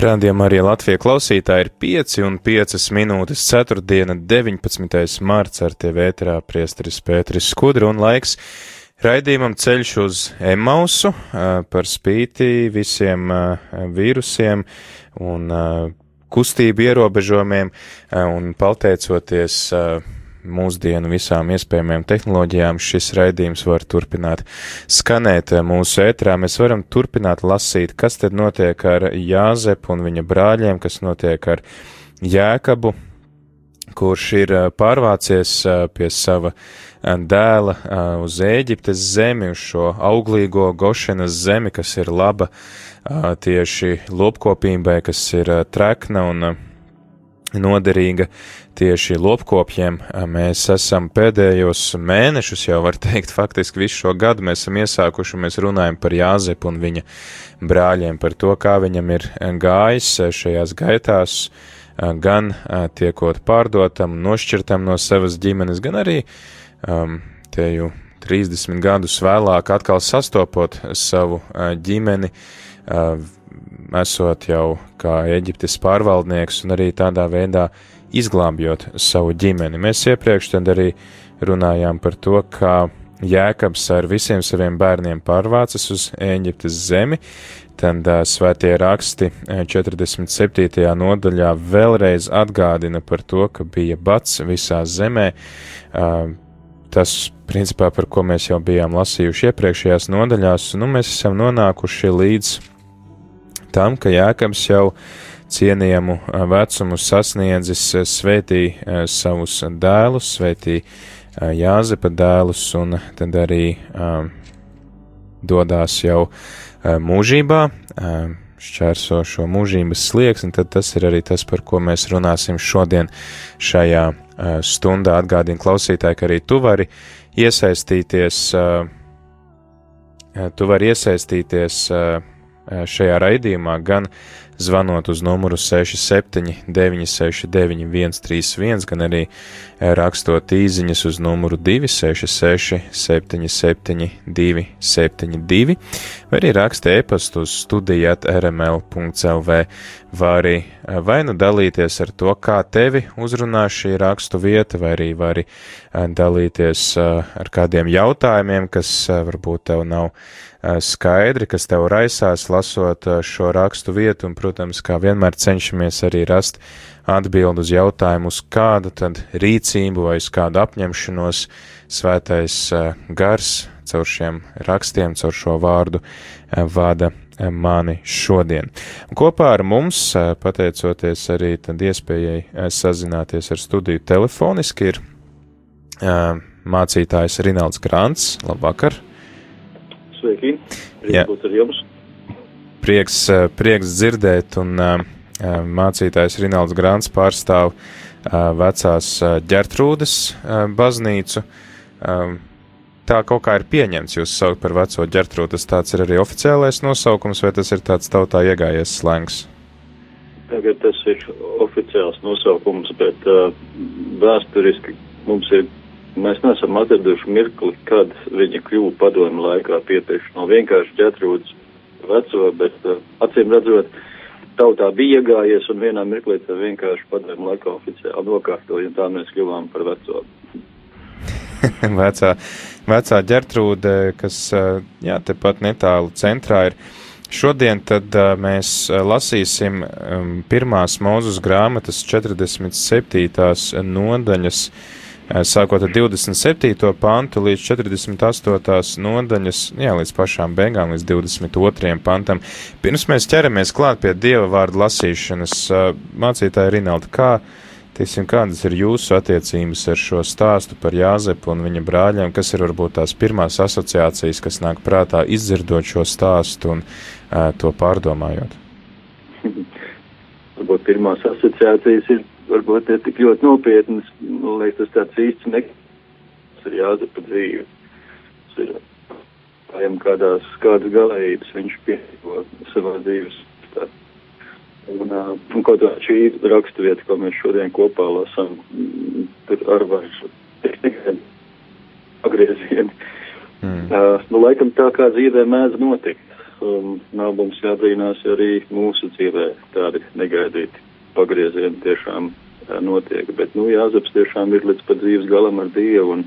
Rādījumā arī Latvijas klausītāji ir 5 un 5 minūtes 4. diena 19. marts ar tie vētrā priesteris Pēteris Skudra un laiks raidījumam ceļš uz Emausu par spīti visiem vīrusiem un kustību ierobežojumiem un pateicoties mūsdienu visām iespējamajām tehnoloģijām šis raidījums var turpināt skanēt mūsu ētrā. Mēs varam turpināt lasīt, kas tad notiek ar Jāzepu un viņa brāļiem, kas notiek ar Jēkabu, kurš ir pārvācies pie sava dēla uz Ēģiptes zemi, uz šo auglīgo Gošenas zemi, kas ir laba tieši lopkopībai, kas ir trekna un noderīga tieši lopkopjiem. Mēs esam pēdējos mēnešus, jau var teikt, faktiski visu šo gadu mēs esam iesākuši, mēs runājam par Jāzepu un viņa brāļiem, par to, kā viņam ir gājis šajās gaitās, gan tiekot pārdotam, nošķirtam no savas ģimenes, gan arī um, te jau 30 gadus vēlāk atkal sastopot savu ģimeni, esot jau kā Eģiptes pārvaldnieks un arī tādā veidā izglābjot savu ģimeni. Mēs iepriekš arī runājām par to, kā Jēkabs ar visiem saviem bērniem pārvācas uz Eģiptes zemi, tad uh, svētie raksti 47. nodaļā vēlreiz atgādina par to, ka bija bats visā zemē. Uh, tas, principā, par ko mēs jau bijām lasījuši iepriekšējās nodaļās, nu mēs esam nonākuši līdz tam, ka Jēkabs jau cienījamu vecumu sasniedzis svētī savus dēlus, svētī Jāzepa dēlus, un tad arī dodās jau mūžībā, šķērso šo mūžības slieksni, tad tas ir arī tas, par ko mēs runāsim šodien šajā stundā. Atgādini klausītāji, ka arī tu vari iesaistīties, tu vari iesaistīties šajā raidījumā, gan zvanot uz numuru 67 969 131, gan arī rakstot īziņas uz numuru 266 77 272, vai arī raksta e-pastu uz studijāt rml.lv, vai arī vai nu dalīties ar to, kā tevi uzrunā šī rakstu vieta, vai arī vari dalīties ar kādiem jautājumiem, kas varbūt tev nav skaidri, kas tev raisās, lasot šo rakstu vietu, un, protams, kā vienmēr cenšamies arī rast atbildu uz jautājumu, uz kādu tad rīcību vai uz kādu apņemšanos svētais gars caur šiem rakstiem, caur šo vārdu vada mani šodien. Kopā ar mums, pateicoties arī tad iespējai sazināties ar studiju telefoniski, ir mācītājs Rinalds Grants. Labvakar! Sveiki! Prieks būt ar jums! Prieks, prieks dzirdēt, un mācītājs Rinalds Grants pārstāv vecās ģertrūdes baznīcu. Tā kaut kā ir pieņemts jūs saukt par veco ģertrūdu, tas tāds ir arī oficiālais nosaukums, vai tas ir tāds tautā iegājies slēngs? Tagad tas ir oficiāls nosaukums, bet uh, vēsturiski mums ir Mēs neesam atraduši mirkli, kad viņa kļuva padomu laikā pietieši no vienkārši ģetrūdas veco, bet uh, acīm redzot, tautā bija iegājies un vienā mirklī tā vienkārši padomu laikā oficiāli nokārtoja, un tā mēs kļuvām par veco. vecā, vecā ģertrūde, kas, jā, tepat netālu centrā ir. Šodien tad mēs lasīsim pirmās mūzus grāmatas 47. nodaļas sākot ar 27. pantu līdz 48. nodaļas, jā, līdz pašām beigām, līdz 22. pantam. Pirms mēs ķeramies klāt pie Dieva vārdu lasīšanas, mācītāja Rinalda, kā, teiksim, kādas ir jūsu attiecības ar šo stāstu par Jāzepu un viņa brāļiem, kas ir varbūt tās pirmās asociācijas, kas nāk prātā izdzirdot šo stāstu un uh, to pārdomājot? pirmās asociācijas ir varbūt ne tik ļoti nopietnas, man liekas, tas tāds īsts nekāds ir jāzapa dzīve. Tas ir, kādās, kādas galējības viņš piedzīvo savā dzīves. Un, un kaut kā šī raksturvieta, ko mēs šodien kopā lasām, tur ar vairs tikai pagriezieni. Mm. Uh, nu, laikam tā kā dzīvē mēdz notikt. Um, nav mums jābrīnās, arī mūsu dzīvē tādi negaidīti pagriezieni tiešām uh, notiek. Bet, nu, Jāzeps tiešām ir līdz pat dzīves galam ar Dievu un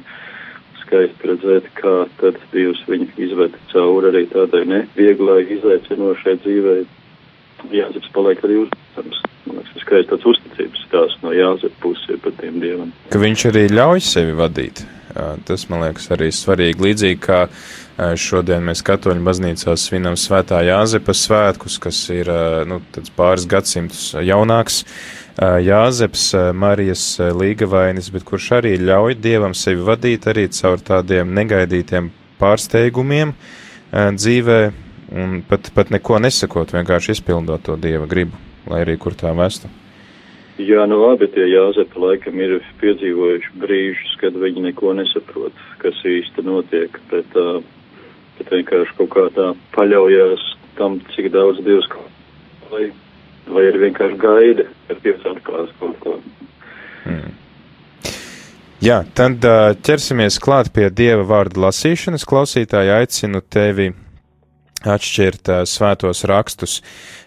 skaisti redzēt, kā tad Dievs viņu izved cauri arī tādai nevieglai izaicinošai dzīvei. Jāzeps paliek arī uzticams. Man liekas, tas skaisti tāds uzticības stāsts no Jāzepa puses par tiem Dievam. Ka viņš arī ļauj sevi vadīt. Tas, man liekas, arī svarīgi. Līdzīgi kā šodien mēs katoļu baznīcā svinam svētā Jāzepa svētkus, kas ir nu, pāris gadsimtus jaunāks. Jāzeps, Marijas līgavainis, bet kurš arī ļauj Dievam sevi vadīt arī caur tādiem negaidītiem pārsteigumiem dzīvē, un pat, pat neko nesakot, vienkārši izpildot to Dieva gribu, lai arī kur tā vestu. Jā, nu labi, tie Jāzepa laikam ir piedzīvojuši brīžus, kad viņi neko nesaprot, kas īsti notiek, bet, uh, bet vienkārši kaut kā tā paļaujās tam, cik daudz Dievs vai, vai ir vienkārši gaida, kad Dievs atklās kaut ko. Hmm. Jā, tad ķersimies klāt pie Dieva vārda lasīšanas. Klausītāji aicinu tevi atšķirt uh, svētos rakstus.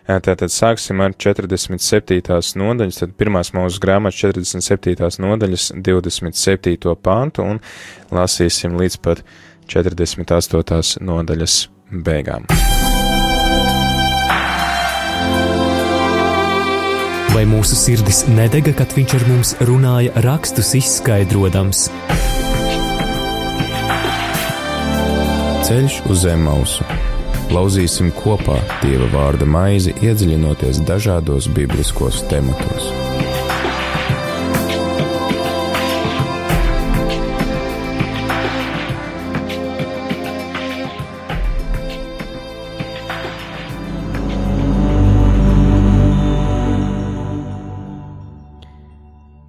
Tātad sāksim ar 47. nodaļas, tad pirmās mūsu grāmatas 47. nodaļas 27. pāntu un lasīsim līdz pat 48. nodaļas beigām. Vai mūsu sirdis nedega, kad viņš ar mums runāja, rakstus izskaidrojams? Ceļš uz zem mausu Lauzīsim kopā Dieva vārda maizi, iedziļinoties dažādos bibliskos tematos.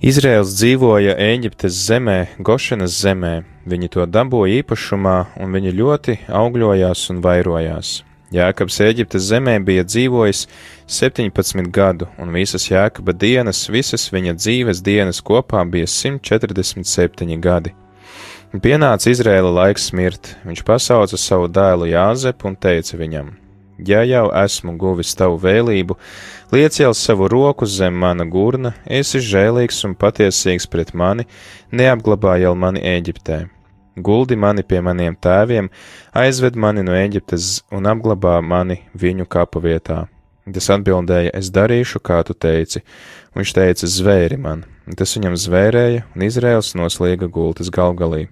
Izraels dzīvoja Eģiptes zemē, Gošanas zemē, Viņi to dabūja īpašumā, un viņi ļoti augļojās un vairojās. Jēkabs Eģiptes zemē bija dzīvojis 17 gadu, un visas Jēkaba dienas, visas viņa dzīves dienas kopā bija 147 gadi. Pienāca Izrēla laiks mirt, viņš pasauca savu dēlu Jāzepu un teica viņam: Ja jau esmu guvis tavu vēlību, lieciel savu roku zem mana gurna, esi žēlīgs un patiesīgs pret mani, neapglabājiel mani Eģiptē Guldi mani pie maniem tēviem, aizved mani no Eģiptes un apglabā mani viņu kapu vietā. Tas atbildēja, es darīšu, kā tu teici, un viņš teica, zvēri man. Tas viņam zvērēja, un Izraels noslīga gultas galvgalī.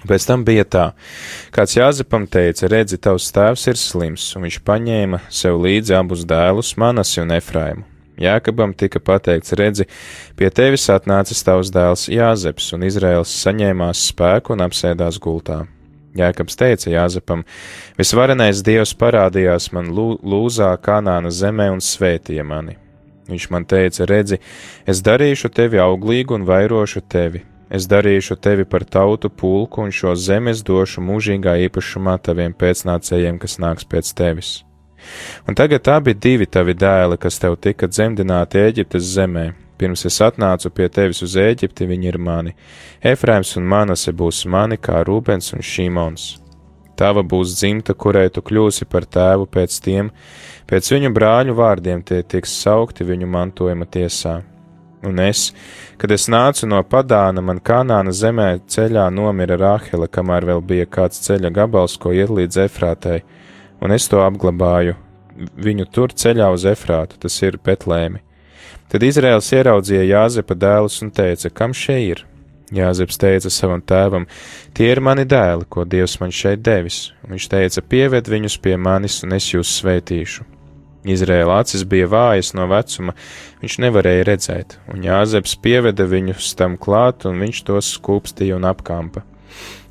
Pēc tam bija tā, kāds Jāzepam teica, redzi, tavs tēvs ir slims, un viņš paņēma sev līdzi abus dēlus, Manasi un Efraimu Jākabam tika pateikts, redzi, pie tevis atnācis tavs dēls Jāzeps, un Izraels saņēmās spēku un apsēdās gultā. Jākabs teica Jāzepam, visvarenais dievs parādījās man lūzā Kanāna zemē un svētīja mani. Viņš man teica, redzi, es darīšu tevi auglīgu un vairošu tevi, es darīšu tevi par tautu pulku un šo zemi es došu mūžīgā īpašumā taviem pēcnācējiem, kas nāks pēc tevis. Un tagad abi divi tavi dēli, kas tev tika dzemdināti Eģiptes zemē, pirms es atnācu pie tevis uz Eģipti, viņi ir mani. Efraims un Manase būs mani kā Rūbens un Šīmons. Tava būs dzimta, kurai tu kļūsi par tēvu pēc tiem, pēc viņu brāļu vārdiem tie tiks saukti viņu mantojuma tiesā. Un es, kad es nācu no Padāna, man Kanāna zemē ceļā nomira Rāhela, kamēr vēl bija kāds ceļa gabals, ko iet līdz Efrātai un es to apglabāju viņu tur ceļā uz Efrātu, tas ir Betlēmi. Tad Izraels ieraudzīja Jāzepa dēlus un teica, kam šeit ir? Jāzeps teica savam tēvam, tie ir mani dēli, ko Dievs man šeit devis. Un viņš teica, pieved viņus pie manis, un es jūs svētīšu. Izraēla acis bija vājas no vecuma, viņš nevarēja redzēt, un Jāzeps pieveda viņus tam klāt, un viņš tos skūpstīja un apkampa.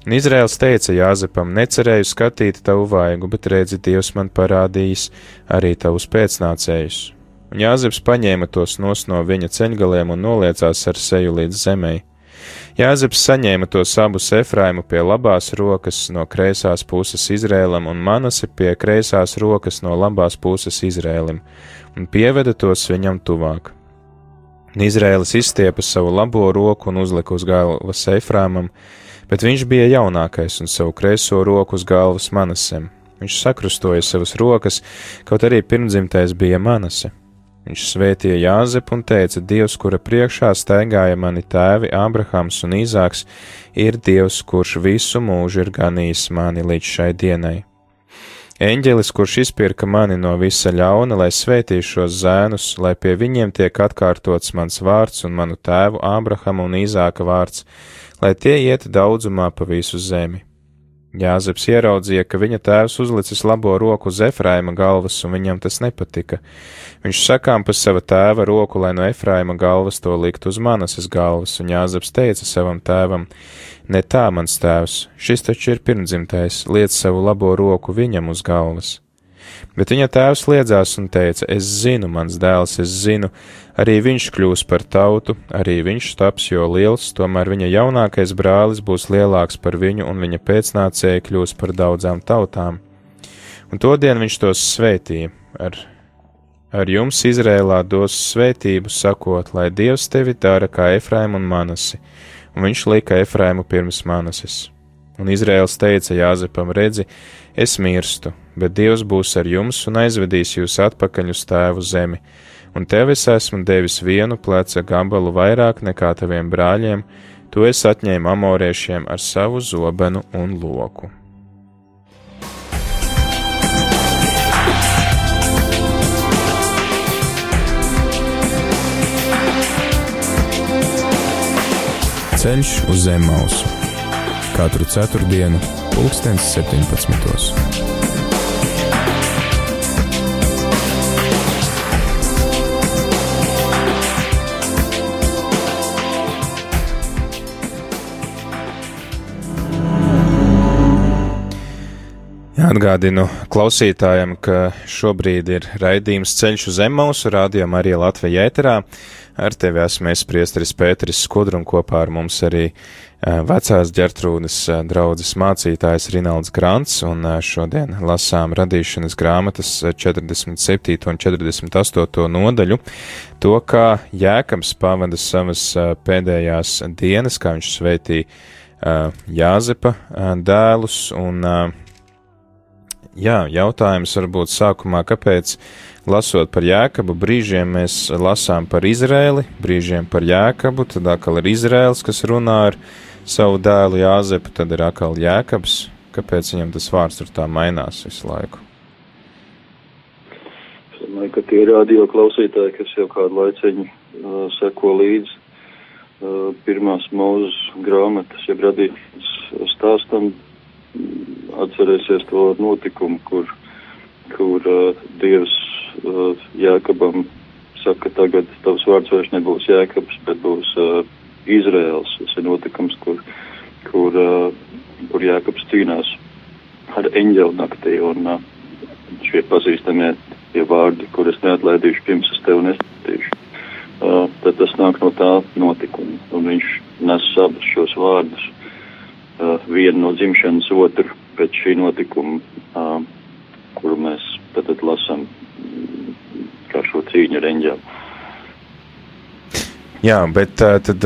Un Izraels teica Jāzepam: Necerēju skatīt tavu vaigu, bet redzi, Dievs man parādījis arī tavus pēcnācējus. Un Jāzeps paņēma tos nos no viņa ceļgaliem un noliecās ar seju līdz zemei. Jāzeps saņēma tos abus Efraimu pie labās rokas no kreisās puses Izrēlam un Manasi pie kreisās rokas no labās puses Izrēlim, un pieveda tos viņam tuvāk. Izrēlis izstiepa savu labo roku un uzlika uz galvas Efrāmam, bet viņš bija jaunākais un savu kreiso roku uz galvas Manasem. Viņš sakrustoja savas rokas, kaut arī pirmdzimtais bija Manase. Viņš svētīja Jāzepu un teica: Dievs, kura priekšā staigāja mani tēvi Ābrahams un Īzāks, ir Dievs, kurš visu mūžu ir ganījis mani līdz šai dienai. Eņģelis, kurš izpirka mani no visa ļauna, lai svētītu šos zēnus, lai pie viņiem tiek atkārtots mans vārds un manu tēvu Ābrahama un Īzāka vārds, lai tie iet daudzumā pa visu zemi. Jāzeps ieraudzīja, ka viņa tēvs uzlicis labo roku uz Efraima galvas, un viņam tas nepatika. Viņš sakām pa sava tēva roku, lai no Efraima galvas to likt uz manas galvas, un Jāzeps teica savam tēvam: Ne tā, mans tēvs, šis taču ir pirmdzimtais, liec savu labo roku viņam uz galvas. Bet viņa tēvs liedzās un teica: Es zinu, mans dēls, es zinu, arī viņš kļūs par tautu, arī viņš taps jo liels, tomēr viņa jaunākais brālis būs lielāks par viņu, un viņa pēcnācēji kļūs par daudzām tautām. Un to dienu viņš tos svētīja ar, ar jums Izrēlā dos svētību, sakot, lai Dievs tevi dara kā Efraimu un Manasi, un viņš lika Efraimu pirms Manases. Un Izraels teica Jāzepam: Redzi, es mirstu, bet Dievs būs ar jums un aizvedīs jūs atpakaļ uz tēvu zemi, un tev es esmu devis vienu pleca gabalu vairāk nekā taviem brāļiem, to es atņēmu amoriešiem ar savu zobenu un loku. Ceļš uz zem mausu katru ceturtdienu, pulkstens 17. Atgādinu klausītājiem, ka šobrīd ir raidījums Ceļš uz Emausu, rādījumā arī Latvijā ēterā. Ar tevi esmu es priesteris Pēteris Skudru un kopā ar mums arī vecās ģertrūdas draudzes mācītājs Rinalds Grants, un šodien lasām radīšanas grāmatas 47. un 48. nodaļu, to, kā Jēkabs pavada savas pēdējās dienas, kā viņš sveitīja Jāzepa dēlus, un Jā, jautājums varbūt sākumā, kāpēc lasot par Jēkabu, brīžiem mēs lasām par Izrēli, brīžiem par Jēkabu, tad atkal ir Izrēls, kas runā ar savu dēlu Jāzepu, tad ir atkal Jēkabs. Kāpēc viņam tas vārds tur tā mainās visu laiku? Es domāju, ka tie radio klausītāji, kas jau kādu laiciņu uh, seko līdzi uh, pirmās mūzes grāmatas, jeb radītas stāstam, atcerēsies to notikumu, kur, kur uh, Dievs uh, Jēkabam saka, tagad tavs vārds vairs nebūs Jēkabs, bet būs uh, Izraels. Tas ir notikums, kur, kur, uh, kur Jēkabs cīnās ar eņģeli naktī, un uh, šie pazīstamie tie vārdi, kurus neatlaidīšu, pirms es tevi nesatīšu. Uh, tad tas nāk no tā notikuma, un viņš nes abus šos vārdus uh, vienu no dzimšanas otru pēc šī notikuma, uh, kuru mēs tad lasām kā šo cīņu reņģām. Jā, bet tad,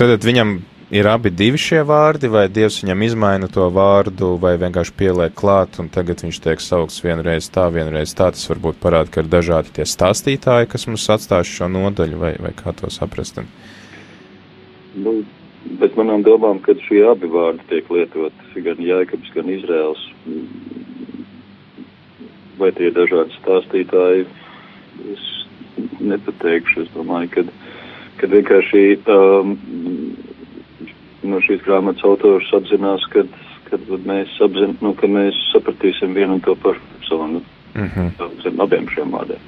tad viņam ir abi divi šie vārdi, vai Dievs viņam izmaina to vārdu, vai vienkārši pieliek klāt, un tagad viņš tiek saukts vienreiz tā, vienreiz tā. Tas varbūt parāda, ka ir dažādi tie stāstītāji, kas mums atstās šo nodaļu, vai, vai kā to saprast. Nu, Bet manām domām, ka šie abi vārdi tiek lietoti, gan Jēkabs, gan Izraels, vai tie ir dažādi stāstītāji, es nepateikšu. Es domāju, ka, ka vienkārši um, no šīs grāmatas autors apzinās, ka, kad mēs, apzin, nu, ka mēs sapratīsim vienu un to pašu savu, nu, mm -hmm. zem abiem šiem vārdiem.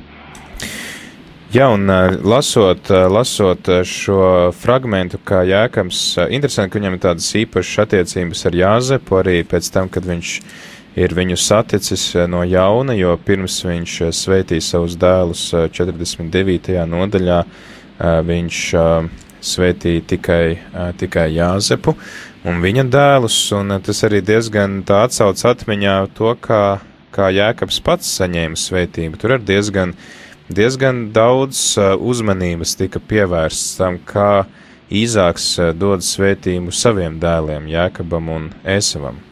Jā, un lasot, lasot šo fragmentu, kā Jēkabs, interesanti, ka viņam ir tādas īpašas attiecības ar Jāzepu, arī pēc tam, kad viņš ir viņu saticis no jauna, jo pirms viņš sveitīja savus dēlus 49. nodaļā, viņš sveitīja tikai, tikai Jāzepu un viņa dēlus, un tas arī diezgan tā atsauc atmiņā to, kā, kā Jēkabs pats saņēma sveitību. Tur ir diezgan, diezgan daudz uzmanības tika pievērsts tam, kā Īzāks dod svētību saviem dēliem, Jēkabam un Ēsavam.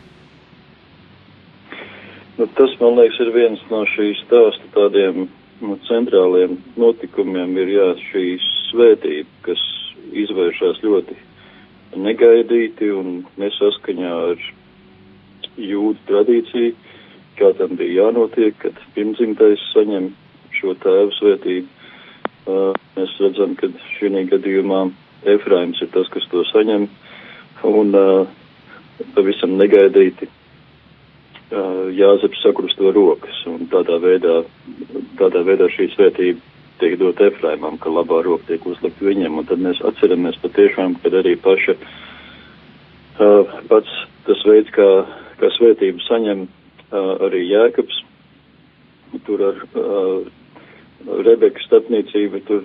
Nu, tas, man liekas, ir viens no šīs stāsta tādiem nu, centrāliem notikumiem, ir jā, šī svētība, kas izvēršas ļoti negaidīti un nesaskaņā ar jūdu tradīciju, kā tam bija jānotiek, kad pirmdzimtais saņem šo tēvu svētību. Uh, mēs redzam, ka šī gadījumā Efraims ir tas, kas to saņem, un uh, pavisam negaidīti Jāzeps sakrusto rokas, un tādā veidā, tādā veidā šī svētība tiek dot Efraimam, ka labā roka tiek uzlikt viņam, un tad mēs atceramies patiešām, kad arī paša uh, pats tas veids, kā, kā svētību saņem uh, arī Jēkabs, tur ar uh, Rebeka starpniecība, tur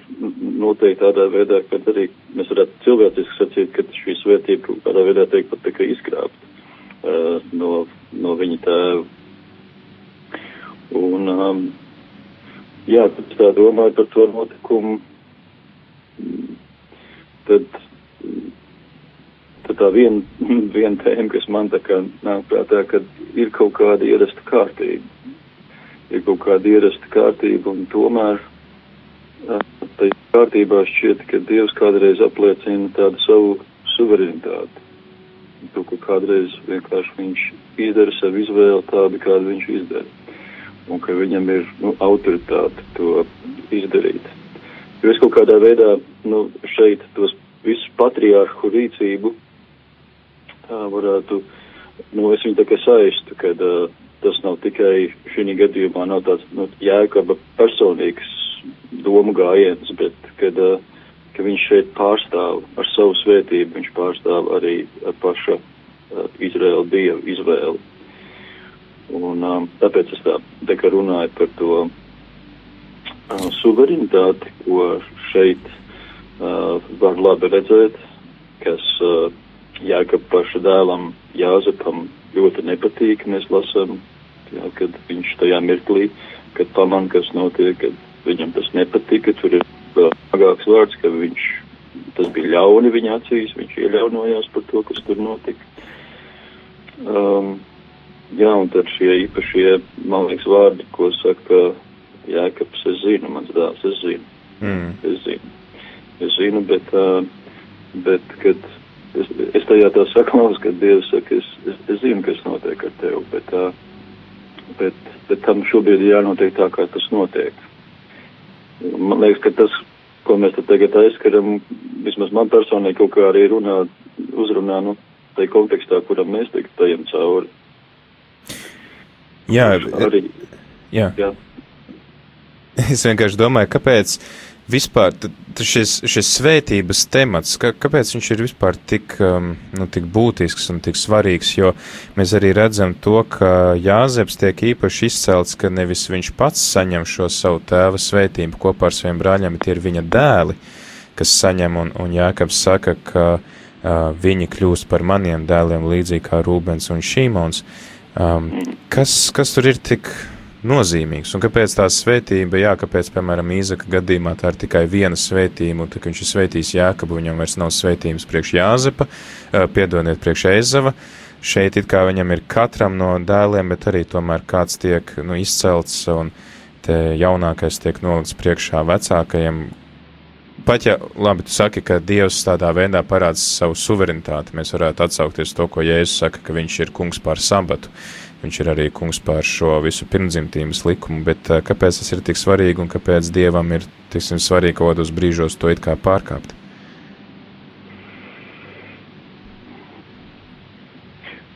noteikti tādā veidā, ka arī mēs varētu cilvēciski sacīt, ka šī svētība kaut kādā veidā tiek pat tikai izkrāpta no, no viņa tēva. Un, um, jā, tad tā domāju par to notikumu, tad, tad tā viena vien tēma, kas man tā kā nāk prātā, ka ir kaut kāda ierasta kārtība. Ir kaut kāda ierasta kārtība un tomēr tai kārtībā šķiet, ka Dievs kādreiz apliecina tādu savu suverenitāti. To, ka kādreiz vienkārši viņš izdara savu izvēli tādu, kādu viņš izdara un ka viņam ir nu, autoritāte to izdarīt. Jo es kaut kādā veidā nu, šeit tos visu patriārhu rīcību tā varētu, nu, es viņu tā kā saistu, kad uh, tas nav tikai šī gadījumā nav tāds nu, jēkaba personīgs domu gājiens, bet kad, uh, ka viņš šeit pārstāv ar savu svētību, viņš pārstāv arī paša uh, Izraela dievu izvēli. Un um, tāpēc es tā, tā kā runāju par to uh, suverenitāti, ko šeit uh, var labi redzēt, kas uh, Jākap paša dēlam Jāzepam ļoti nepatīk. Mēs lasām, jā, kad viņš tajā mirklī, kad paman, kas notiek, kad viņam tas nepatika, tur ir vēl smagāks vārds, ka viņš, tas bija ļauni viņa acīs, viņš ieļaunojās par to, kas tur notika. Um, Jā, un tad šie īpašie, man liekas, vārdi, ko saka Jēkabs, es zinu, mans dēls, es zinu. Mm. Es zinu. Es zinu, bet, uh, bet kad es, es tajā tā saklaus, kad Dievs saka, es, es, es zinu, kas notiek ar tevi, bet, uh, bet, bet tam šobrīd jānotiek tā, kā tas notiek. Man liekas, ka tas, ko mēs te tagad aizskaram, vismaz man personīgi kaut kā arī runā, uzrunā, nu, tai kontekstā, kuram mēs tagad tajam cauri. Jā, arī. Jā. jā. Es vienkārši domāju, kāpēc vispār šis, šis svētības temats, ka, kāpēc viņš ir vispār tik, um, nu, tik būtisks un tik svarīgs, jo mēs arī redzam to, ka Jāzeps tiek īpaši izcelts, ka nevis viņš pats saņem šo savu tēva svētību kopā ar saviem brāļiem, bet ir viņa dēli, kas saņem, un, un Jākabs saka, ka uh, viņi kļūst par maniem dēliem līdzīgi kā Rūbens un Šīmons. Um, kas, kas tur ir tik nozīmīgs. Un kāpēc tā svētība, jā, kāpēc, piemēram, Īzaka gadījumā tā ir tikai viena svētība, un tā, viņš ir svētījis Jākabu, viņam vairs nav svētījums priekš Jāzepa, piedodiet priekš Eizava, šeit it kā viņam ir katram no dēliem, bet arī tomēr kāds tiek, nu, izcelts, un te jaunākais tiek nolikts priekšā vecākajiem, pat ja, labi, tu saki, ka Dievs tādā veidā parāda savu suverenitāti, mēs varētu atsaukties to, ko Jēzus saka, ka viņš ir kungs pār sabatu. Viņš ir arī kungs pār šo visu pirmdzimtības likumu, bet uh, kāpēc tas ir tik svarīgi un kāpēc Dievam ir, tiksim, svarīgi kaut kādos brīžos to it kā pārkāpt?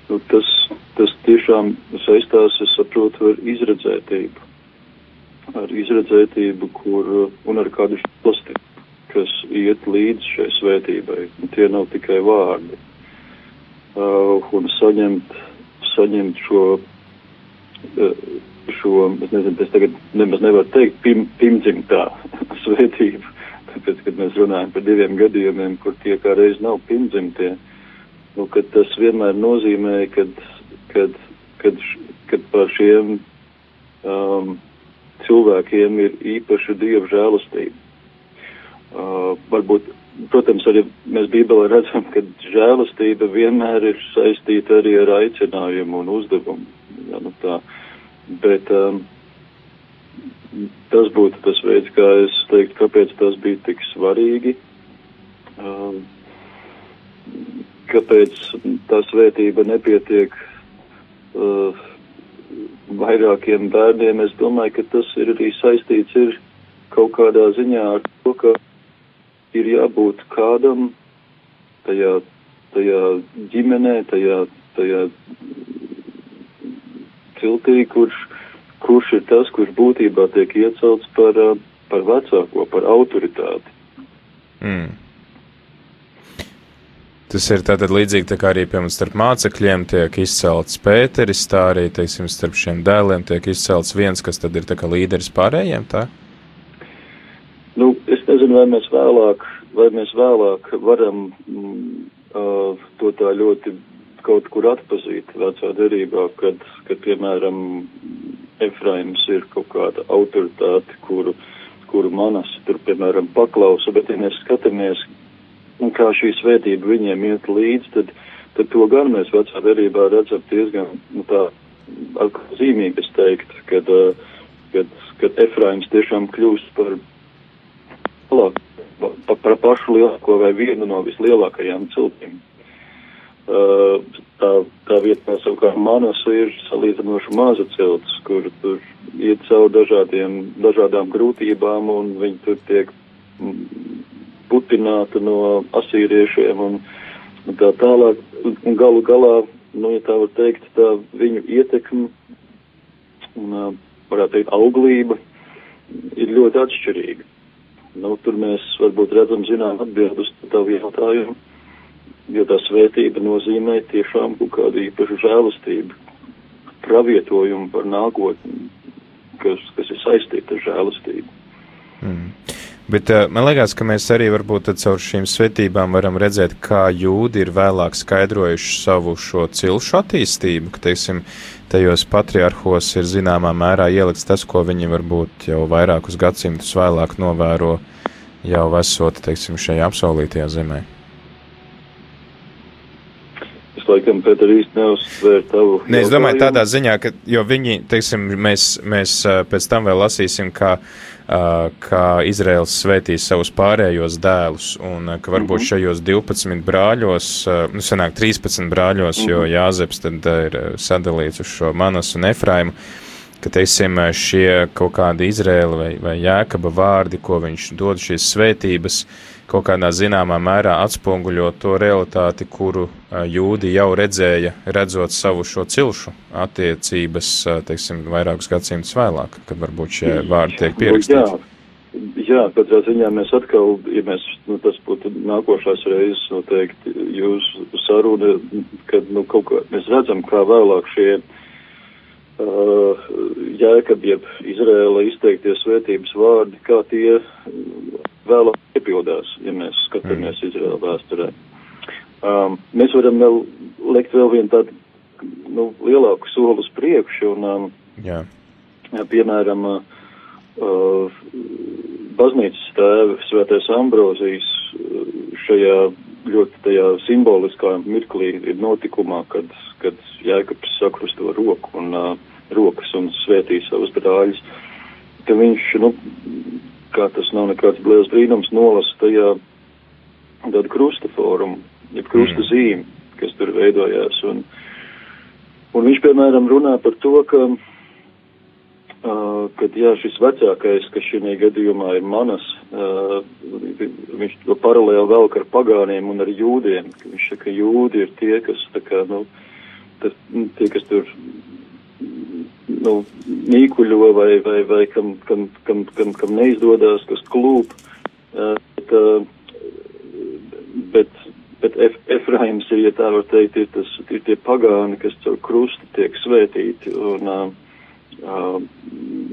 Nu, tas, tas tiešām saistās, es saprotu, ar izredzētību. Ar izredzētību, kur, un ar kādu šķostību kas iet līdz šai svētībai. Un tie nav tikai vārdi. Uh, un saņemt, saņemt šo šo, es nezinu, es tagad nemaz nevaru teikt, pim, pirmdzimtā svētību, tāpēc, kad mēs runājam par diviem gadījumiem, kur tie kā reiz nav pirmdzimtie, nu, kad tas vienmēr nozīmē, kad, kad, kad, kad par šiem um, cilvēkiem ir īpaša dieva žēlastība. Uh, varbūt, protams, arī mēs Bībelē redzam, ka žēlastība vienmēr ir saistīta arī ar aicinājumu un uzdevumu. Ja, nu tā, bet um, tas būtu tas veids, kā es teiktu, kāpēc tas bija tik svarīgi. Um, kāpēc tā svētība nepietiek uh, vairākiem bērniem, es domāju, ka tas ir arī saistīts ir kaut kādā ziņā ar to, ka ir jābūt kādam tajā, tajā ģimenē, tajā, tajā ciltī, kurš, kurš ir tas, kurš būtībā tiek iecelts par, par vecāko, par autoritāti. Mm. Tas ir tātad līdzīgi tā kā arī, piemēram, starp mācekļiem tiek izcelts Pēteris, tā arī, teiksim, starp šiem dēliem tiek izcelts viens, kas tad ir tā kā līderis pārējiem, tā? Nu, nezinu, vai mēs vēlāk, vai mēs vēlāk varam mm, to tā ļoti kaut kur atpazīt vecā derībā, kad, kad piemēram, Efraims ir kaut kāda autoritāte, kuru, kuru manas tur, piemēram, paklausa, bet ja mēs skatāmies, un kā šī svētība viņiem iet līdzi, tad, tad to gan mēs vecā derībā redzam diezgan, nu tā, zīmīgi es teiktu, kad, kad, kad Efraims tiešām kļūst par, par, par pašu lielāko vai vienu no vislielākajām ciltīm. Uh, tā, tā vietā savukārt manas ir salīdzinoši maza cilts, kur tur iet cauri dažādiem, dažādām grūtībām un viņi tur tiek putināta no asīriešiem un, un tā tālāk. Un galu galā, nu, ja tā var teikt, tā viņu ietekme un, varētu teikt, auglība ir ļoti atšķirīga. Nu, tur mēs varbūt redzam zinām atbildus tavu jautājumu, jo tā svētība nozīmē tiešām kaut kādu īpašu žēlastību, pravietojumu par nākotni, kas, kas ir saistīta ar žēlastību. Mm. Bet uh, man liekas, ka mēs arī varbūt caur šīm svetībām varam redzēt, kā jūdi ir vēlāk skaidrojuši savu šo cilšu attīstību, ka, teiksim, tajos patriarchos ir zināmā mērā ielikts tas, ko viņi varbūt jau vairākus gadsimtus vēlāk novēro jau esot, teiksim, šajā apsolītajā zemē. Es laikam, Pēter, īsti neuzsvēru tavu. Nē, es domāju tādā ziņā, ka, jo viņi, teiksim, mēs, mēs pēc tam vēl lasīsim, kā kā Izraels svētīs savus pārējos dēlus, un ka varbūt mhm. šajos 12 brāļos, nu, sanāk 13 brāļos, jo mhm. Jāzeps tad ir sadalīts uz šo Manas un Efraimu, ka, teiksim, šie kaut kādi Izraela vai, vai Jēkaba vārdi, ko viņš dod šīs svētības, kaut kādā zināmā mērā atspoguļo to realitāti, kuru jūdi jau redzēja, redzot savu šo cilšu attiecības, teiksim, vairākus gadsimtus vēlāk, kad varbūt šie vārdi tiek pierakstīti. Jā. Jā, katrā ziņā mēs atkal, ja mēs, nu, tas būtu nākošās reizes noteikti jūsu saruna, kad, nu, kaut kā mēs redzam, kā vēlāk šie uh, uh, jēkab, jeb Izrēla izteiktie svētības vārdi, kā tie vēlāk piepildās, ja mēs skatāmies mm. Izrēla vēsturē. Um, mēs varam vēl likt vēl vienu tādu nu, lielāku soli uz priekšu, un, um, Jā. piemēram, uh, baznīcas tēva svētais Ambrozijas šajā ļoti tajā simboliskā mirklī ir notikumā, kad, kad Jēkabs sakrusto roku un uh, rokas un svētī savus brāļus, ka viņš, nu, kā tas nav nekāds liels brīnums, nolasa tajā tādu krusta fórumu, jeb krusta mm. zīmi, kas tur veidojās. Un, un viņš, piemēram, runā par to, ka Uh, kad jā, šis vecākais, kas šī gadījumā ir manas, uh, viņš to paralēli velk ar pagāniem un ar jūdiem. Viņš saka, ka jūdi ir tie, kas, tā kā, nu, tas, tie, kas tur, nu, nīkuļo vai, vai, vai kam, kam, kam, kam, kam neizdodas, kas klūp. Uh, bet, bet, bet Ef Efraims ir, ja tā var teikt, ir, tas, ir tie pagāni, kas caur krustu tiek svētīti. Un, uh, uh,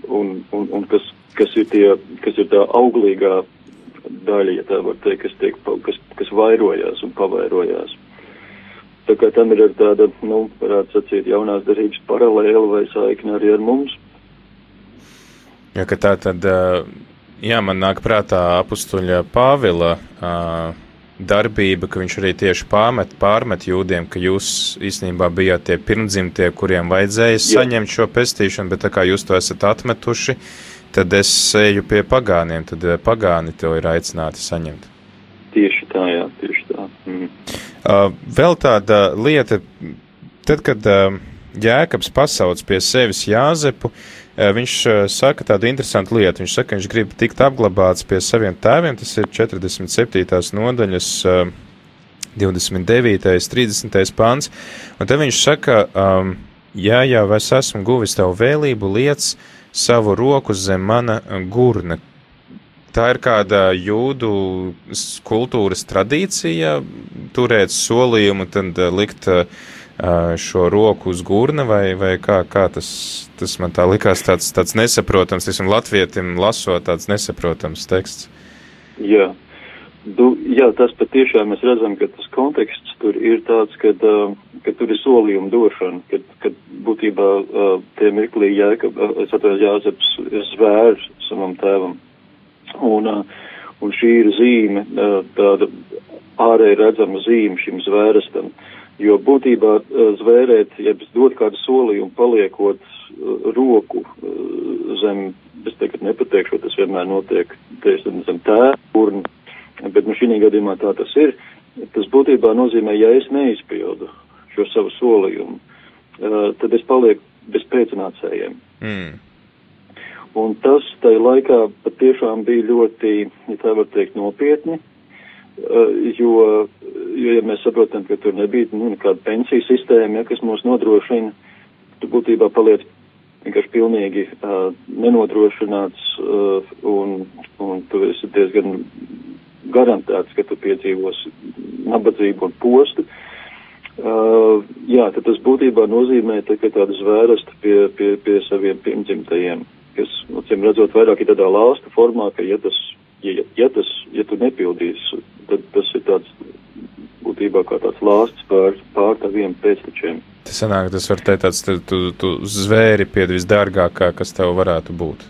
un, un, un kas, kas, ir tie, kas ir tā auglīgā daļa, ja tā var teikt, kas, tiek, kas, kas vairojās un pavairojās. Tā kā tam ir tāda, nu, varētu sacīt, jaunās darības paralēla vai saikne arī ar mums. Ja, tā tad, jā, man nāk prātā apustuļa Pāvila darbība, ka viņš arī tieši pārmet, pārmet jūdiem, ka jūs īstenībā bijāt tie pirmdzimtie, kuriem vajadzēja jā. saņemt šo pestīšanu, bet tā kā jūs to esat atmetuši, tad es eju pie pagāniem, tad pagāni to ir aicināti saņemt. Tieši tā, jā, tieši vēl tāda lieta, tad, kad uh, Jēkabs pasauc pie sevis Jāzepu, uh, viņš uh, saka tādu interesantu lietu. Viņš saka, ka viņš grib tikt apglabāts pie saviem tēviem, tas ir 47. nodaļas. Uh, 29. 30. pāns, un te viņš saka, um, ja jau es esmu guvis tavu vēlību, liec savu roku zem mana gurna, Tā ir kāda jūdu kultūras tradīcija, turēt solījumu, tad eh, likt uh, šo roku uz gurna, vai, vai kā, kā tas, tas man tā likās tāds, tāds nesaprotams, teiksim, latvietim lasot tāds nesaprotams teksts. Jā. Du, jā, tas patiešām mēs redzam, ka tas konteksts tur ir tāds, kad, uh, kad tur ir solījuma došana, kad, kad būtībā tie mirklī jēkab, es atvēru Jāzeps zvēr savam tēvam Un, un šī ir zīme, tāda ārēji redzama zīme šim zvērestam. Jo būtībā zvērēt, ja dot kādu solījumu, paliekot roku zem, es tagad nepateikšu, tas vienmēr notiek, teiksim, zem tēvurni, bet nu šī gadījumā tā tas ir. Tas būtībā nozīmē, ja es neizpildu šo savu solījumu, tad es palieku bez pēcnācējiem. Mm. Un tas tajā laikā patiešām bija ļoti, ja tā var teikt, nopietni, eh, jo, jo ja mēs saprotam, ka tur nebija nu, nekāda pensiju sistēma, ja, kas mūs nodrošina, tu būtībā paliec vienkārši pilnīgi uh, nenodrošināts uh, un, un tu esi diezgan garantēts, ka tu piedzīvosi nabadzību un postu. Uh, jā, tad tas būtībā nozīmē tā, tādu zvērstu pie, pie, pie saviem pirmdzimtajiem kas, acīm redzot, vairāk ir tādā lāsta formā, ka, ja tas, ja, ja tas, ja tu nepildīsi, tad tas ir tāds, būtībā kā tāds lāsts pār, pār taviem pēctečiem. Tas sanāk, tas var teikt tāds, tu, tu, tu zvēri pie visdārgākā, kas tev varētu būt.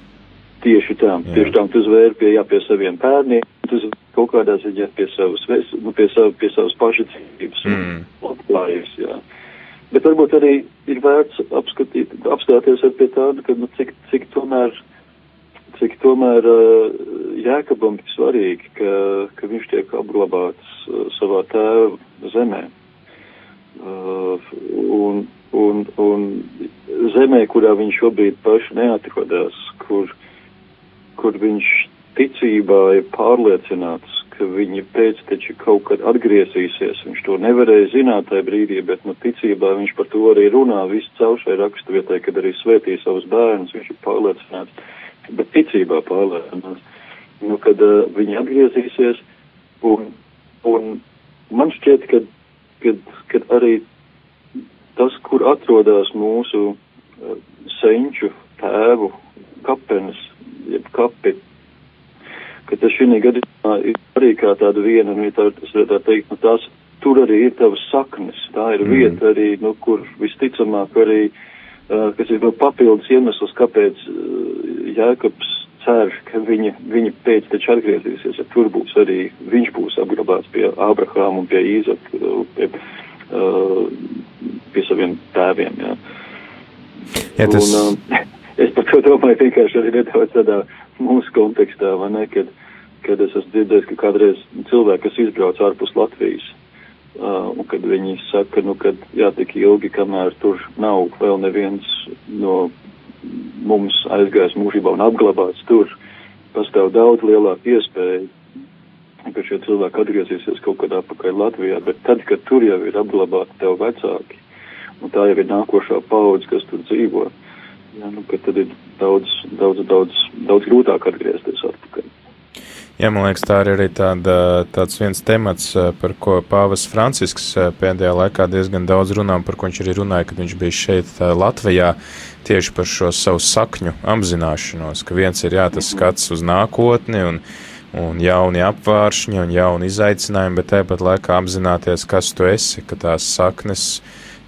Tieši tā, jā. tieši tā, tu zvēri pie, jā, pie saviem pērniem, tu kaut kādā ziņā pie savas, nu, pie, savu, pie savas pašacības mm. un labklājības, jā. Bet varbūt arī ir vērts apskatīt, apstāties ar pie tāda, ka, nu, cik, cik tomēr, cik tomēr uh, Jēkabam ir svarīgi, ka, ka viņš tiek apglabāts uh, savā tēva zemē. Uh, un, un, un zemē, kurā viņš šobrīd paši neatrodas, kur, kur viņš ticībā ir pārliecināts, ka viņa pēcteči kaut kad atgriezīsies. Viņš to nevarēja zināt tajā brīdī, bet nu, ticībā viņš par to arī runā visu caur šai raksturvietai, kad arī svētīja savus bērnus. Viņš ir pārliecināts, bet ticībā pārliecināts, nu, kad uh, viņi atgriezīsies. Un, un man šķiet, ka kad, kad arī tas, kur atrodas mūsu uh, senču tēvu kapenes, jeb kapi, ka tas šī gadījumā ir arī kā tāda viena, nu, tā, es varētu teikt, nu, tās, tur arī ir tavas saknes, tā ir mm. vieta arī, nu, kur visticamāk arī, uh, kas ir vēl papildus iemesls, kāpēc uh, Jēkabs cer, ka viņa, viņa pēc taču atgriezīsies, ja tur būs arī, viņš būs apglabāts pie Ābrahāma un pie Īzaka, pie, uh, pie saviem tēviem, jā. Ja tas... Un, uh, es par to domāju vienkārši arī nedaudz tādā mūsu kontekstā, vai ne, kad, kad es esmu dzirdējis, ka kādreiz cilvēki, kas izbrauc ārpus Latvijas, uh, un kad viņi saka, nu, kad jā, tik ilgi, kamēr tur nav vēl neviens no mums aizgājis mūžībā un apglabāts tur, pastāv daudz lielāka iespēja, ka šie cilvēki atgriezīsies kaut kādā pakaļ Latvijā, bet tad, kad tur jau ir apglabāti tev vecāki, un tā jau ir nākošā paudze, kas tur dzīvo, ja, nu, tad ir daudz, daudz, daudz, daudz grūtāk atgriezties atpakaļ. Jā, man liekas, tā ir arī tāda, tāds viens temats, par ko Pāvas Francisks pēdējā laikā diezgan daudz runā, par ko viņš arī runāja, kad viņš bija šeit Latvijā, tieši par šo savu sakņu apzināšanos, ka viens ir jā, tas skats uz nākotni un, un jauni apvāršņi un jauni izaicinājumi, bet tāpat laikā apzināties, kas tu esi, ka tās saknes,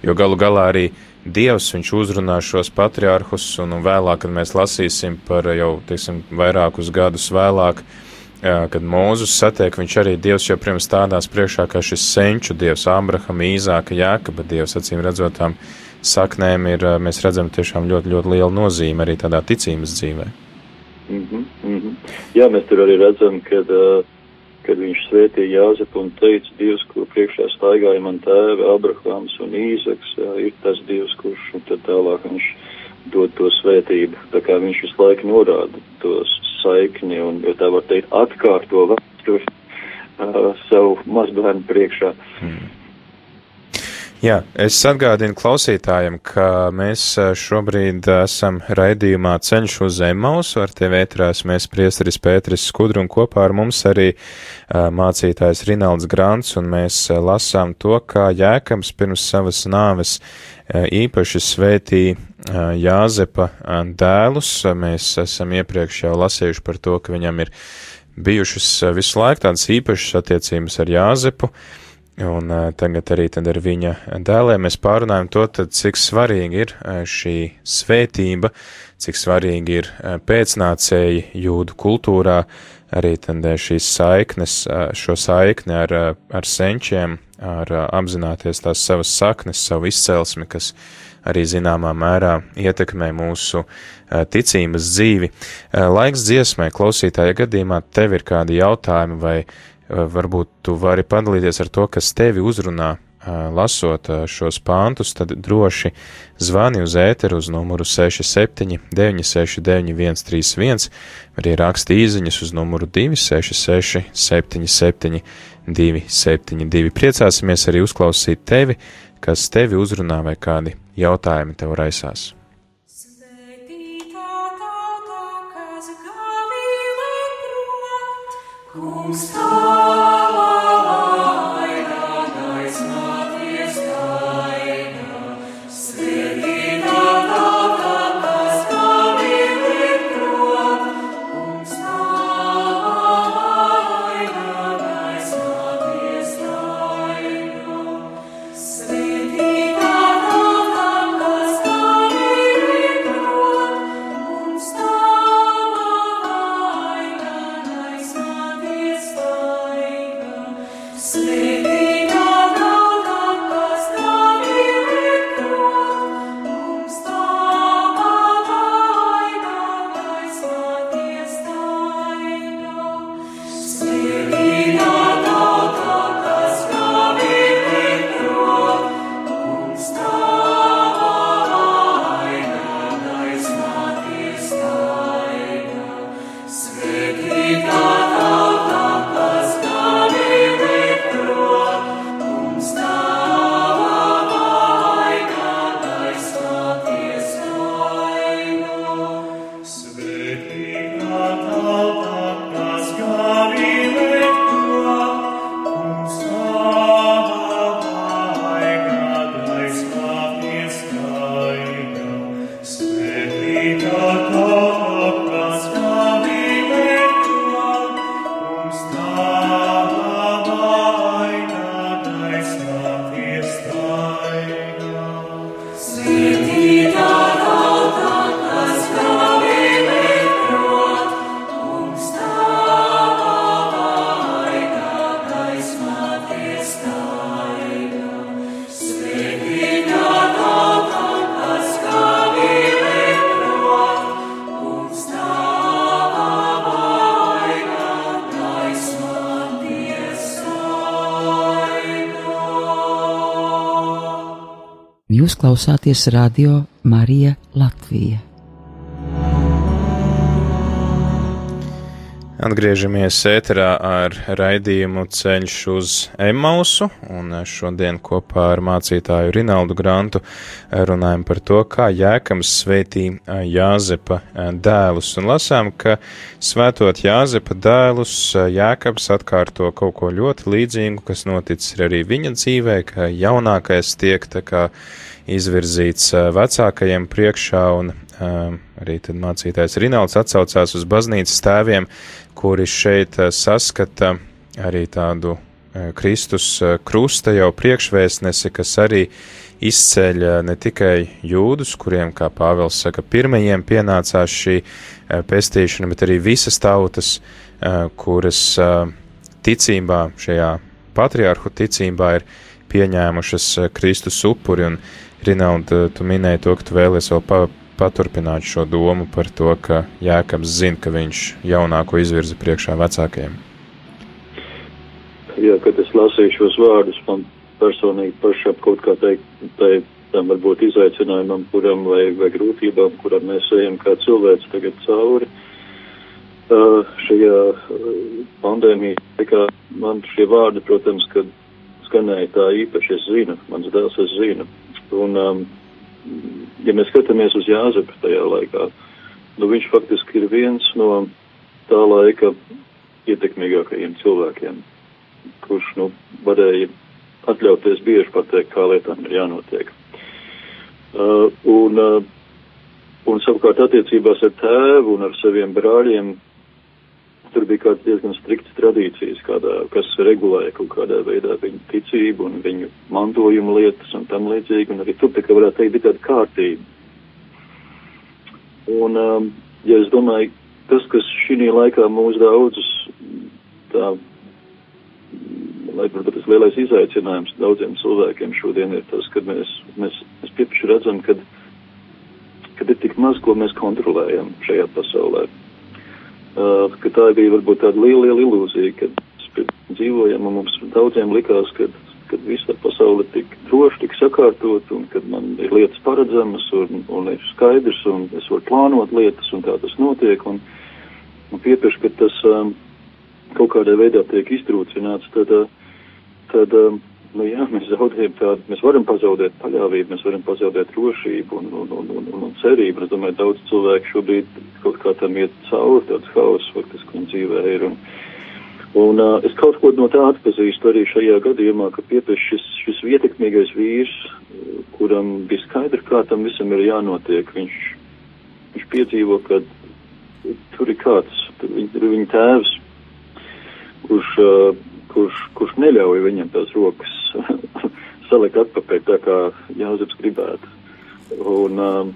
jo galu galā arī Dievs, viņš uzrunā šos patriārhus, un, vēlāk, kad mēs lasīsim par jau, teiksim, vairākus gadus vēlāk, uh, kad Mūzus satiek, viņš arī Dievs joprojām stādās priekšā kā šis senču Dievs, Ābrahama, Īzāka, Jākaba Dievs, acīm redzotām saknēm ir, mēs redzam tiešām ļoti, ļoti liela nozīme arī tādā ticības dzīvē. Mm -hmm, mm -hmm. Jā, mēs tur arī redzam, kad, kad viņš svētīja Jāzepu un teica, Dievs, kur priekšā staigāja man tēvi, Abrahams un Īzaks, ir tas Dievs, kurš un tad tālāk viņš dod to svētību. Tā kā viņš visu laiku norāda tos saikni un, ja tā var teikt, atkārto vēsturi uh, savu mazbērnu priekšā. Hmm. Jā, es atgādinu klausītājiem, ka mēs šobrīd esam raidījumā Ceļš uz Zemmausu, ar tevi ētrās mēs priesteris Pēteris Skudru un kopā ar mums arī uh, mācītājs Rinalds Grants, un mēs uh, lasām to, kā Jēkams pirms savas nāves uh, īpaši svētīja Jāzepa dēlus. Mēs esam iepriekš jau lasījuši par to, ka viņam ir bijušas visu laiku tādas īpašas attiecības ar Jāzepu, un tagad arī ar viņa dēliem mēs pārunājam to, tad, cik svarīgi ir šī svētība, cik svarīgi ir pēcnācēji jūdu kultūrā, arī tad šīs saiknes, šo saikni ar, ar senčiem, ar apzināties tās savas saknes, savu izcelsmi, kas arī zināmā mērā ietekmē mūsu ticības dzīvi. Laiks dziesmai, klausītāja gadījumā, tev ir kādi jautājumi, vai varbūt tu vari padalīties ar to, kas tevi uzrunā lasot šos pāntus, tad droši zvani uz ēteru uz numuru 67 969 131, vai arī raksti īziņas uz numuru 266 77 272. Priecāsimies arī uzklausīt tevi, kas tevi uzrunā vai kādi jautājumi tev raisās. Kungs, Jūs klausāties radio Marija Latvija. Atgriežamies ēterā ar raidījumu Ceļš uz Emausu, un šodien kopā ar mācītāju Rinaldu Grantu runājam par to, kā Jēkams sveitī Jāzepa dēlus, un lasām, ka svētot Jāzepa dēlus Jēkabs atkārto kaut ko ļoti līdzīgu, kas noticis arī viņa dzīvē, ka jaunākais tiek tā kā izvirzīts vecākajiem priekšā, un arī tad mācītājs Rinalds atsaucās uz baznīcas tēviem, kuri šeit saskata arī tādu Kristus krusta jau priekšvēstnesi, kas arī izceļ ne tikai jūdus, kuriem, kā Pāvils saka, pirmajiem pienācās šī pestīšana, bet arī visas tautas, kuras ticībā, šajā patriārhu ticībā ir pieņēmušas Kristus upuri, un Rinalda, tu minēji to, ka tu vēlies vēl pa, paturpināt šo domu par to, ka Jēkabs zina, ka viņš jaunāko izvirza priekšā vecākajiem. Jā, kad es lasīju šos vārdus, man personīgi pašam kaut kā teikt, tai, tam varbūt izaicinājumam, kuram vai, vai grūtībām, kuram mēs ejam kā cilvēks tagad cauri. Uh, šajā uh, pandēmija, kā man šie vārdi, protams, kad skanēja tā īpaši, es zinu, mans dēls es zinu. Un, um, ja mēs skatāmies uz Jāzepu tajā laikā, nu viņš faktiski ir viens no tā laika ietekmīgākajiem cilvēkiem, kurš, nu, varēja atļauties bieži pateikt, kā lietām ir jānotiek. Uh, un, uh, un savukārt attiecībās ar tēvu un ar saviem brāļiem tur bija kāds diezgan strikts tradīcijas, kādā, kas regulēja kaut kādā veidā viņu ticību un viņu mantojumu lietas un tam līdzīgi, un arī tur tā kā varētu teikt, bija tāda kārtība. Un, um, ja es domāju, tas, kas šī laikā mūs daudzus, tā, lai, protams, tas lielais izaicinājums daudziem cilvēkiem šodien ir tas, ka mēs, mēs, mēs piepaši redzam, kad, kad ir tik maz, ko mēs kontrolējam šajā pasaulē Uh, ka tā bija varbūt tāda liela, liela ilūzija, kad mēs dzīvojam un mums daudziem likās, ka kad visa pasaule tik droši, tik sakārtot un kad man ir lietas paredzamas un, un ir skaidrs un es varu plānot lietas un tā tas notiek un, un piepieši, ka tas um, kaut kādā veidā tiek iztrūcināts, tad, tad um, nu jā, mēs zaudējam tādu, mēs varam pazaudēt paļāvību, mēs varam pazaudēt drošību un, un, un, un, un, cerību. Es domāju, daudz cilvēku šobrīd kaut kā tam iet cauri, tāds haoss faktiski un dzīvē ir. Un, un uh, es kaut ko no tā atpazīstu arī šajā gadījumā, ka piepieš šis, šis ietekmīgais vīrs, kuram bija skaidrs, kā tam visam ir jānotiek. Viņš, viņš piedzīvo, ka tur ir kāds, tur viņ, tur viņa tēvs, kurš uh, kurš, kurš neļauj viņam tās rokas salikt atpakaļ tā, kā Jāzeps gribētu. Un, um,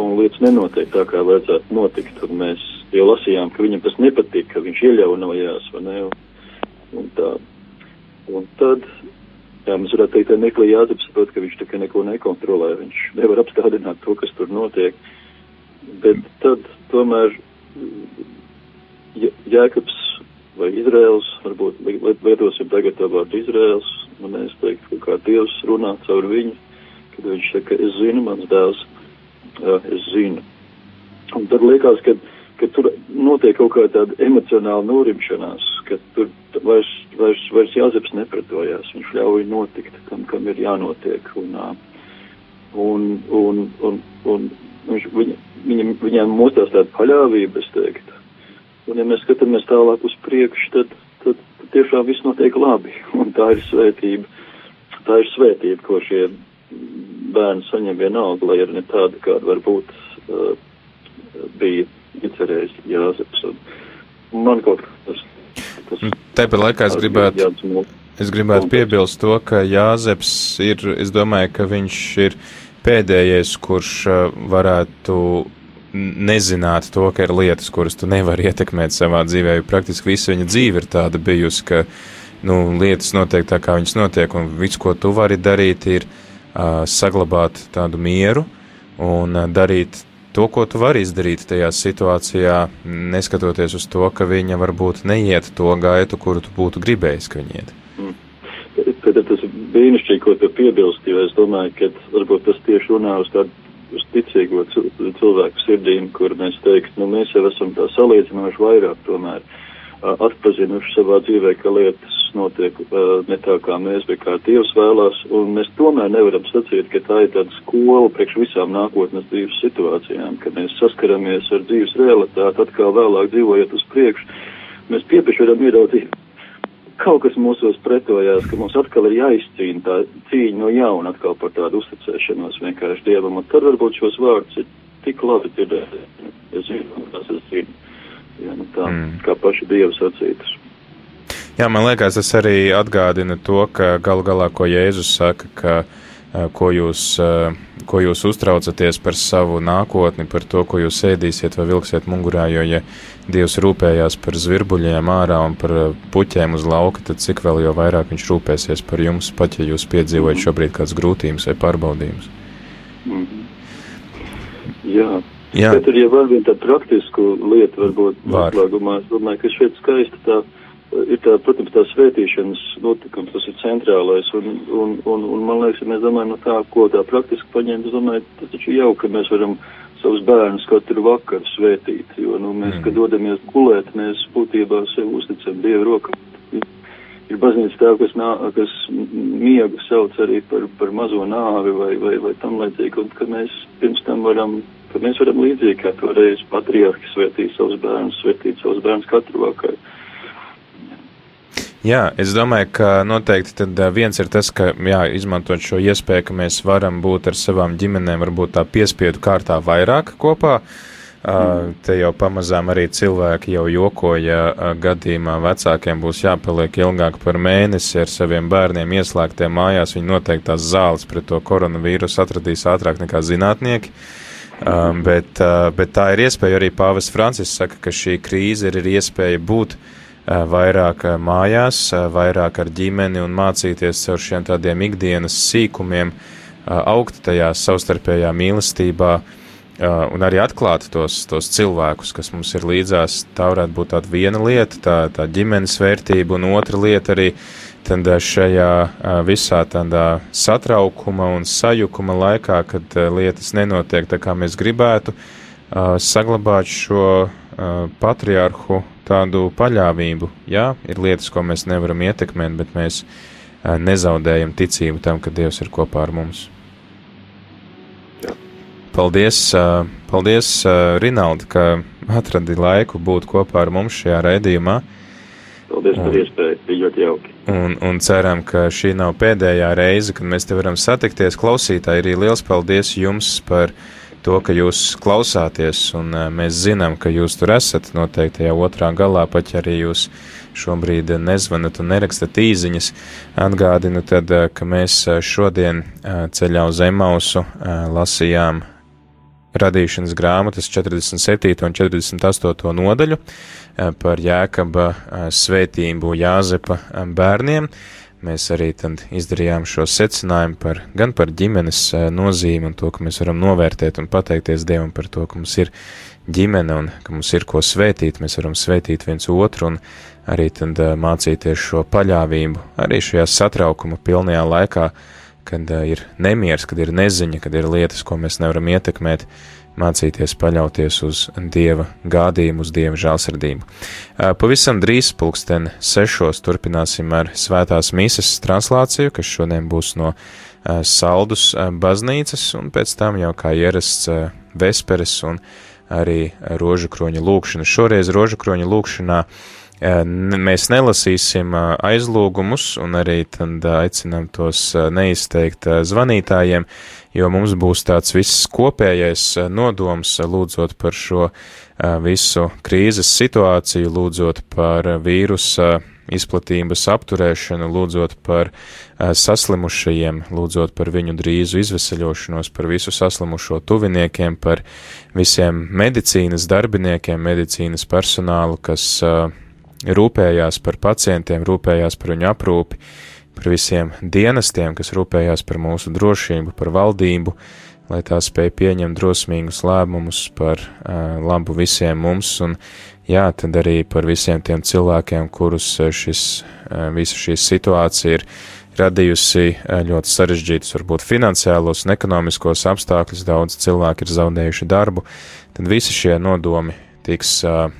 un lietas nenotiek tā, kā vajadzētu notikt. Un mēs jau lasījām, ka viņam tas nepatīk, ka viņš ieļaunojās, vai ne? Un, tā. Un tad, jā, mēs varētu teikt, ka Niklī Jāzeps saprot, ka viņš tā kā neko nekontrolē, viņš nevar apstādināt to, kas tur notiek. Bet tad tomēr Jēkabs vai Izraels, varbūt lietosim tagad tā vārdu Izraels, un es teiktu, kā Dievs runā caur viņu, kad viņš saka, es zinu, mans dēls, es zinu. Un tad liekas, ka, ka tur notiek kaut kā tāda emocionāla norimšanās, ka tur vairs, vairs, vairs Jāzeps nepretojās, viņš ļauj notikt, kam, kam ir jānotiek. Un, un, un, un, un viņš, viņa, viņam, viņam mostās tāda paļāvība, es teiktu Un ja mēs skatāmies tālāk uz priekšu, tad, tad tiešām viss notiek labi. Un tā ir svētība. Tā ir svētība, ko šie bērni saņem vienalga, lai arī ne tāda, kāda varbūt uh, bija iecerējis Jāzeps. Man kaut kas tas. Tāpat laikā es gribētu, es gribētu piebilst to, ka Jāzeps ir, es domāju, ka viņš ir pēdējais, kurš uh, varētu nezināt to, ka ir lietas, kuras tu nevari ietekmēt savā dzīvē, jo praktiski visa viņa dzīve ir tāda bijusi, ka nu, lietas notiek tā, kā viņas notiek, un viss, ko tu vari darīt, ir uh, saglabāt tādu mieru un uh, darīt to, ko tu vari izdarīt tajā situācijā, neskatoties uz to, ka viņa varbūt neiet to gaitu, kuru tu būtu gribējis, ka viņa iet. Mm. Tad tas brīnišķīgi, ko tu piebilsti, jo es domāju, ka varbūt tas tieši runā uz tādu uz ticīgo cilvēku sirdīm, kur mēs teikt, nu mēs jau esam tā salīdzinoši vairāk tomēr atpazinuši savā dzīvē, ka lietas notiek ne tā, kā mēs, bet kā Dievs vēlās, un mēs tomēr nevaram sacīt, ka tā ir tāda skola priekš visām nākotnes dzīves situācijām, ka mēs saskaramies ar dzīves realitāti, atkal vēlāk dzīvojot uz priekšu, mēs piepeši varam ieraudzīt. Kaut kas mūsos pretojās, ka mums atkal ir jāizcīna tā cīņa no jauna atkal par tādu uzticēšanos vienkārši Dievam, un tad varbūt šos vārdus ir tik labi dzirdēt. Es zinu, tas es zinu. Ja, nu tā, mm. kā paši Dievu sacītas. Jā, man liekas, tas arī atgādina to, ka galu galā, ko Jēzus saka, ka ko jūs, ko jūs uztraucaties par savu nākotni, par to, ko jūs ēdīsiet vai vilksiet mugurā, jo, ja Dievs rūpējās par zvirbuļiem ārā un par puķēm uz lauka, tad cik vēl jau vairāk viņš rūpēsies par jums, pat ja jūs piedzīvojat šobrīd kādas grūtības vai pārbaudījumus. Mm -hmm. Jā. Jā. Bet tur jau var viena tāda praktisku lietu, varbūt noslēgumā. Es domāju, ka šeit skaisti tā ir tā, protams, tā svētīšanas notikums, tas ir centrālais, un, un, un, un man liekas, ja mēs domājam no tā, ko tā praktiski paņemt, es domāju, tas taču jau, ka mēs varam savus bērnus katru vakaru svētīt, jo, nu, mēs, mm. kad dodamies gulēt, mēs būtībā sev uzticam Dievu rokam. Ir baznīca tā, kas, nā, kas miegu sauc arī par, par mazo nāvi vai, vai, vai tam līdzīgi, un ka mēs pirms tam varam ka mēs varam līdzīgi kā toreiz patriarhi svētīt savus bērnus, svētīt savus bērnus katru vakaru. Jā, es domāju, ka noteikti tad viens ir tas, ka, jā, izmantot šo iespēju, ka mēs varam būt ar savām ģimenēm, varbūt tā piespiedu kārtā vairāk kopā. Uh, te jau pamazām arī cilvēki jau jokoja, gadījumā vecākiem būs jāpaliek ilgāk par mēnesi ar saviem bērniem ieslēgtiem mājās. Viņi noteikti tās zāles pret to koronavīrusu atradīs ātrāk nekā zinātnieki. Um, bet, bet tā ir iespēja arī Pāvests Francis saka, ka šī krīze ir, iespēja būt vairāk uh, mājās, uh, vairāk ar ģimeni un mācīties caur šiem tādiem ikdienas sīkumiem, augt tajā savstarpējā mīlestībā un arī atklāt tos, tos cilvēkus, kas mums ir līdzās. Tā varētu būt tāda viena lieta, tā, tā ģimenes vērtība, un otra lieta arī tad šajā visā tādā satraukuma un sajukuma laikā, kad lietas nenotiek tā, kā mēs gribētu, saglabāt šo patriarhu tādu paļāvību. Jā, ir lietas, ko mēs nevaram ietekmēt, bet mēs nezaudējam ticību tam, ka Dievs ir kopā ar mums. Paldies, paldies Rinaldi, ka atradi laiku būt kopā ar mums šajā raidījumā. Paldies par iespēju, bija ļoti jauki. Un, un ceram, ka šī nav pēdējā reize, kad mēs te varam satikties. Klausītāji, arī liels paldies jums par to, ka jūs klausāties, un mēs zinām, ka jūs tur esat noteikti jau otrā galā, pat ja arī jūs šobrīd nezvanat un nerakstat īziņas. Atgādinu tad, ka mēs šodien ceļā uz Emausu lasījām radīšanas grāmatas 47. un 48. nodaļu eh, par Jēkaba eh, svētību Jāzepa eh, bērniem. Mēs arī izdarījām šo secinājumu par, gan par ģimenes nozīmi un to, ka mēs varam novērtēt un pateikties Dievam par to, ka mums ir ģimene un ka mums ir ko svētīt, mēs varam svētīt viens otru un arī tad mācīties šo paļāvību arī šajā satraukuma pilnajā laikā, kad uh, ir nemieris, kad ir neziņa, kad ir lietas, ko mēs nevaram ietekmēt, mācīties paļauties uz Dieva gādījumu, uz Dieva žālsirdību. Uh, pavisam drīz pulksten sešos turpināsim ar svētās mīsas translāciju, kas šodien būs no Saldus baznīcas, un pēc tam jau kā ierasts vesperes un arī rožu kroņa lūkšana. Šoreiz rožu kroņa lūkšanā Mēs nelasīsim aizlūgumus un arī tad aicinām tos neizteikt zvanītājiem, jo mums būs tāds viss kopējais nodoms lūdzot par šo visu krīzes situāciju, lūdzot par vīrusa izplatības apturēšanu, lūdzot par saslimušajiem, lūdzot par viņu drīzu izveseļošanos, par visu saslimušo tuviniekiem, par visiem medicīnas darbiniekiem, medicīnas personālu, kas rūpējās par pacientiem, rūpējās par viņu aprūpi, par visiem dienestiem, kas rūpējās par mūsu drošību, par valdību, lai tā spēj pieņemt drosmīgus lēmumus par uh, labu visiem mums, un jā, tad arī par visiem tiem cilvēkiem, kurus šis, uh, visa šī situācija ir radījusi ļoti sarežģītus, varbūt finansiālos un ekonomiskos apstākļus, daudz cilvēki ir zaudējuši darbu, tad visi šie nodomi tiks uh,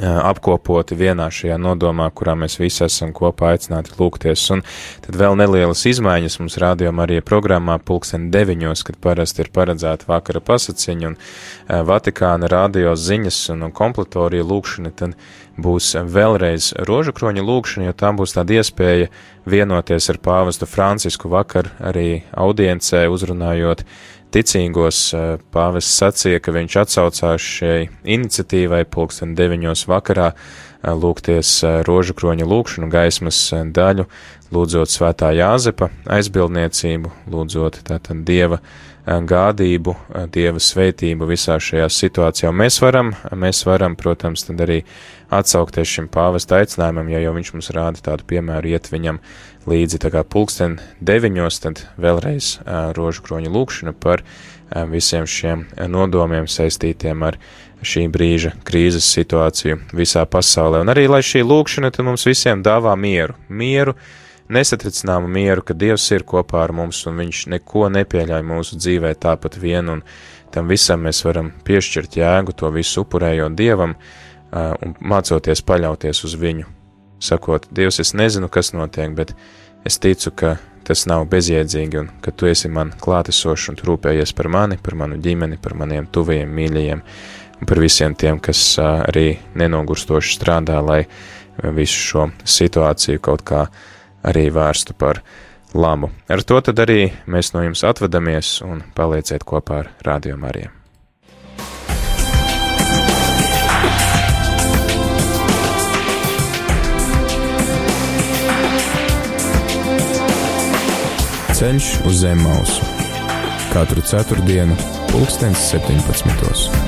apkopoti vienā šajā nodomā, kurā mēs visi esam kopā aicināti lūgties. Un tad vēl nelielas izmaiņas mums rādījumā arī programmā pulksten deviņos, kad parasti ir paredzēta vakara pasaciņa un Vatikāna rādio ziņas un kompletorija lūkšana, tad būs vēlreiz rožu kroņa lūkšana, jo tā būs tāda iespēja vienoties ar pāvestu Francisku vakar arī audiencē uzrunājot ticīgos pāvests sacīja, ka viņš atsaucās šai iniciatīvai pulksten deviņos vakarā lūgties rožu kroņa lūkšanu gaismas daļu, lūdzot svētā Jāzepa aizbildniecību, lūdzot tātad Dieva gādību, Dieva svētību visā šajā situācijā. Mēs varam, mēs varam, protams, tad arī atsaukties šim pāvesta aicinājumam, ja jau viņš mums rāda tādu piemēru, iet viņam līdzi tā kā pulksten deviņos, tad vēlreiz rožu kroņa lūkšana par visiem šiem nodomiem saistītiem ar šī brīža krīzes situāciju visā pasaulē. Un arī, lai šī lūkšana mums visiem dāvā mieru, mieru, nesatricināmu mieru, ka Dievs ir kopā ar mums un Viņš neko nepieļauj mūsu dzīvē tāpat vien, un tam visam mēs varam piešķirt jēgu, to visu upurējot Dievam un mācoties paļauties uz Viņu. Sakot, Dievs, es nezinu, kas notiek, bet es ticu, ka tas nav bezjēdzīgi un ka tu esi man klātesošs un rūpējies par mani, par manu ģimeni, par maniem tuvajiem mīļajiem un par visiem tiem, kas arī nenogurstoši strādā, lai visu šo situāciju kaut kā arī vērstu par labu. Ar to tad arī mēs no jums atvadamies un palieciet kopā ar Radio Mariju. Ceļš uz zem mausu katru ceturtdienu, pulkstens 17.